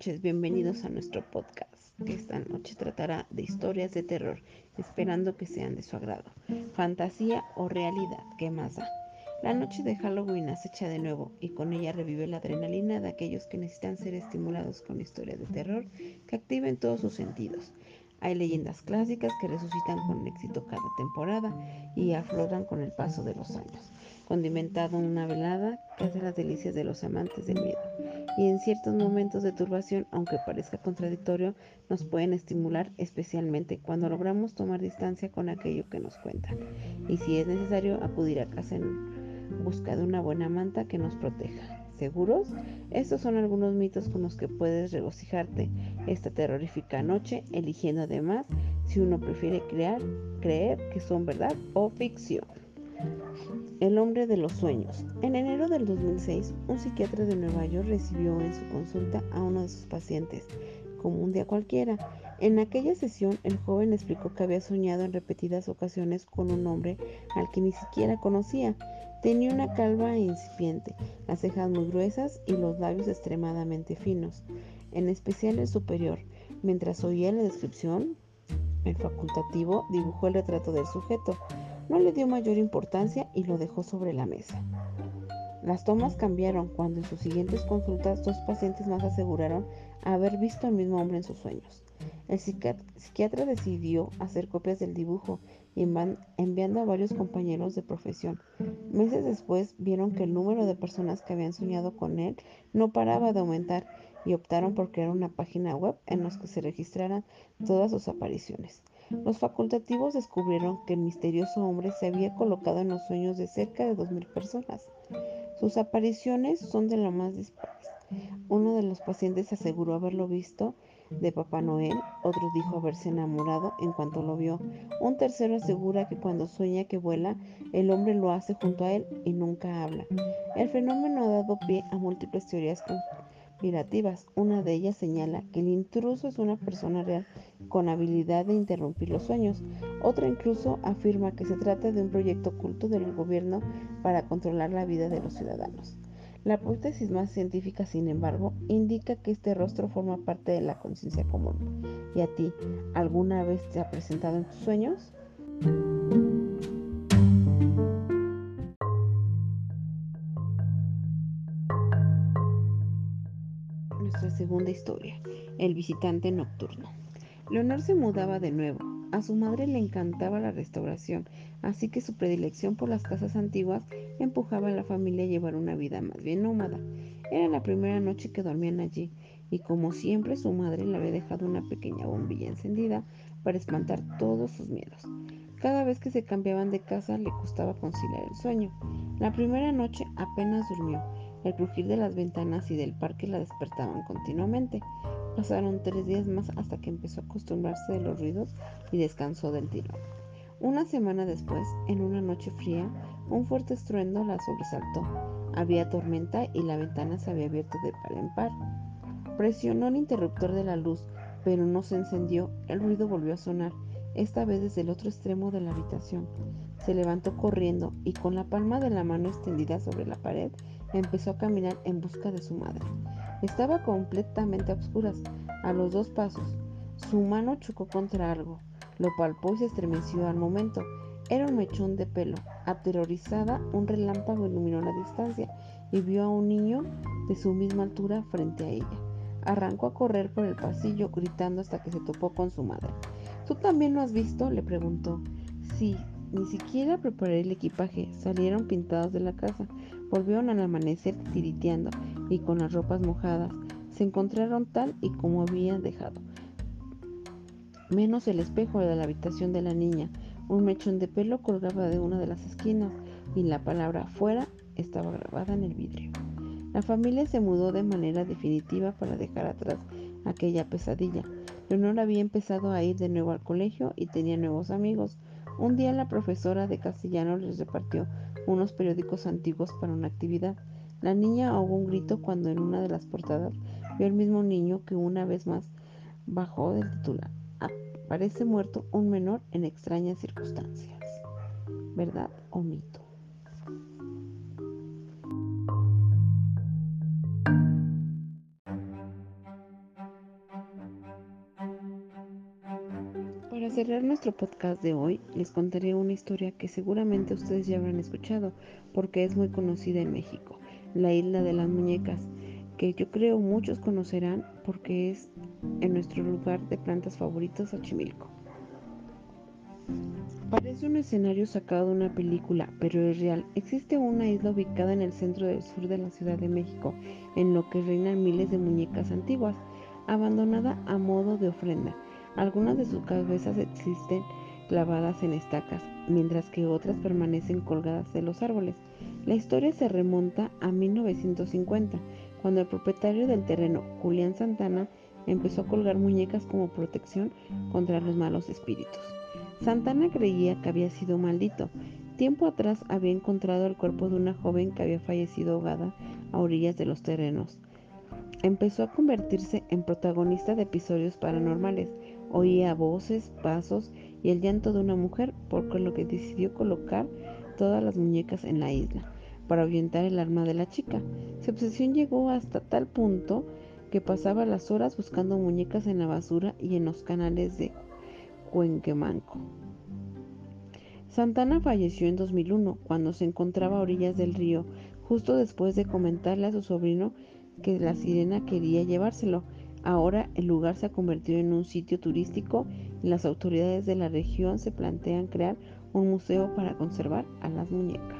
noches, bienvenidos a nuestro podcast, que esta noche tratará de historias de terror, esperando que sean de su agrado. Fantasía o realidad, ¿qué más da? La noche de Halloween acecha de nuevo y con ella revive la adrenalina de aquellos que necesitan ser estimulados con historias de terror que activen todos sus sentidos. Hay leyendas clásicas que resucitan con éxito cada temporada y afloran con el paso de los años, condimentado una velada que hace las delicias de los amantes del miedo. Y en ciertos momentos de turbación, aunque parezca contradictorio, nos pueden estimular especialmente cuando logramos tomar distancia con aquello que nos cuentan. Y si es necesario, acudir a casa en busca de una buena manta que nos proteja seguros? Estos son algunos mitos con los que puedes regocijarte esta terrorífica noche, eligiendo además si uno prefiere crear, creer que son verdad o ficción. El hombre de los sueños. En enero del 2006, un psiquiatra de Nueva York recibió en su consulta a uno de sus pacientes, como un día cualquiera. En aquella sesión, el joven explicó que había soñado en repetidas ocasiones con un hombre al que ni siquiera conocía Tenía una calva incipiente, las cejas muy gruesas y los labios extremadamente finos, en especial el superior. Mientras oía la descripción, el facultativo dibujó el retrato del sujeto. No le dio mayor importancia y lo dejó sobre la mesa. Las tomas cambiaron cuando en sus siguientes consultas dos pacientes más aseguraron haber visto al mismo hombre en sus sueños. El psiquiatra decidió hacer copias del dibujo enviando a varios compañeros de profesión. Meses después vieron que el número de personas que habían soñado con él no paraba de aumentar y optaron por crear una página web en la que se registraran todas sus apariciones. Los facultativos descubrieron que el misterioso hombre se había colocado en los sueños de cerca de 2.000 personas. Sus apariciones son de lo más dispares. Uno de los pacientes aseguró haberlo visto de Papá Noel, otro dijo haberse enamorado en cuanto lo vio. Un tercero asegura que cuando sueña que vuela, el hombre lo hace junto a él y nunca habla. El fenómeno ha dado pie a múltiples teorías conspirativas. Una de ellas señala que el intruso es una persona real con habilidad de interrumpir los sueños. Otra incluso afirma que se trata de un proyecto oculto del gobierno para controlar la vida de los ciudadanos. La hipótesis más científica, sin embargo, indica que este rostro forma parte de la conciencia común. ¿Y a ti, alguna vez te ha presentado en tus sueños? Nuestra segunda historia, el visitante nocturno. Leonor se mudaba de nuevo a su madre le encantaba la restauración, así que su predilección por las casas antiguas empujaba a la familia a llevar una vida más bien nómada. Era la primera noche que dormían allí, y como siempre su madre le había dejado una pequeña bombilla encendida para espantar todos sus miedos. Cada vez que se cambiaban de casa le costaba conciliar el sueño. La primera noche apenas durmió. El crujir de las ventanas y del parque la despertaban continuamente. Pasaron tres días más hasta que empezó a acostumbrarse de los ruidos y descansó del tirón. Una semana después, en una noche fría, un fuerte estruendo la sobresaltó. Había tormenta y la ventana se había abierto de par en par. Presionó el interruptor de la luz, pero no se encendió. El ruido volvió a sonar, esta vez desde el otro extremo de la habitación. Se levantó corriendo y con la palma de la mano extendida sobre la pared empezó a caminar en busca de su madre. Estaba completamente a oscuras, a los dos pasos. Su mano chocó contra algo. Lo palpó y se estremeció al momento. Era un mechón de pelo. Aterrorizada, un relámpago iluminó la distancia y vio a un niño de su misma altura frente a ella. Arrancó a correr por el pasillo gritando hasta que se topó con su madre. ¿Tú también lo has visto? le preguntó. Sí, ni siquiera preparé el equipaje. Salieron pintados de la casa. Volvieron al amanecer tiriteando y con las ropas mojadas. Se encontraron tal y como habían dejado. Menos el espejo de la habitación de la niña. Un mechón de pelo colgaba de una de las esquinas y la palabra fuera estaba grabada en el vidrio. La familia se mudó de manera definitiva para dejar atrás aquella pesadilla. Leonor había empezado a ir de nuevo al colegio y tenía nuevos amigos. Un día la profesora de castellano les repartió unos periódicos antiguos para una actividad. La niña ahogó un grito cuando en una de las portadas vio el mismo niño que una vez más bajó del titular. Ah, Aparece muerto un menor en extrañas circunstancias. ¿Verdad o mito? Para cerrar nuestro podcast de hoy, les contaré una historia que seguramente ustedes ya habrán escuchado porque es muy conocida en México la isla de las muñecas, que yo creo muchos conocerán porque es en nuestro lugar de plantas favoritos, Xochimilco. Parece un escenario sacado de una película, pero es real. Existe una isla ubicada en el centro del sur de la Ciudad de México, en lo que reinan miles de muñecas antiguas, abandonada a modo de ofrenda. Algunas de sus cabezas existen clavadas en estacas, mientras que otras permanecen colgadas de los árboles. La historia se remonta a 1950, cuando el propietario del terreno, Julián Santana, empezó a colgar muñecas como protección contra los malos espíritus. Santana creía que había sido maldito. Tiempo atrás había encontrado el cuerpo de una joven que había fallecido ahogada a orillas de los terrenos. Empezó a convertirse en protagonista de episodios paranormales. Oía voces, pasos y el llanto de una mujer, por lo que decidió colocar todas las muñecas en la isla para ahuyentar el alma de la chica. Su obsesión llegó hasta tal punto que pasaba las horas buscando muñecas en la basura y en los canales de Cuenquemanco. Santana falleció en 2001 cuando se encontraba a orillas del río, justo después de comentarle a su sobrino que la sirena quería llevárselo. Ahora el lugar se ha convertido en un sitio turístico y las autoridades de la región se plantean crear un museo para conservar a las muñecas.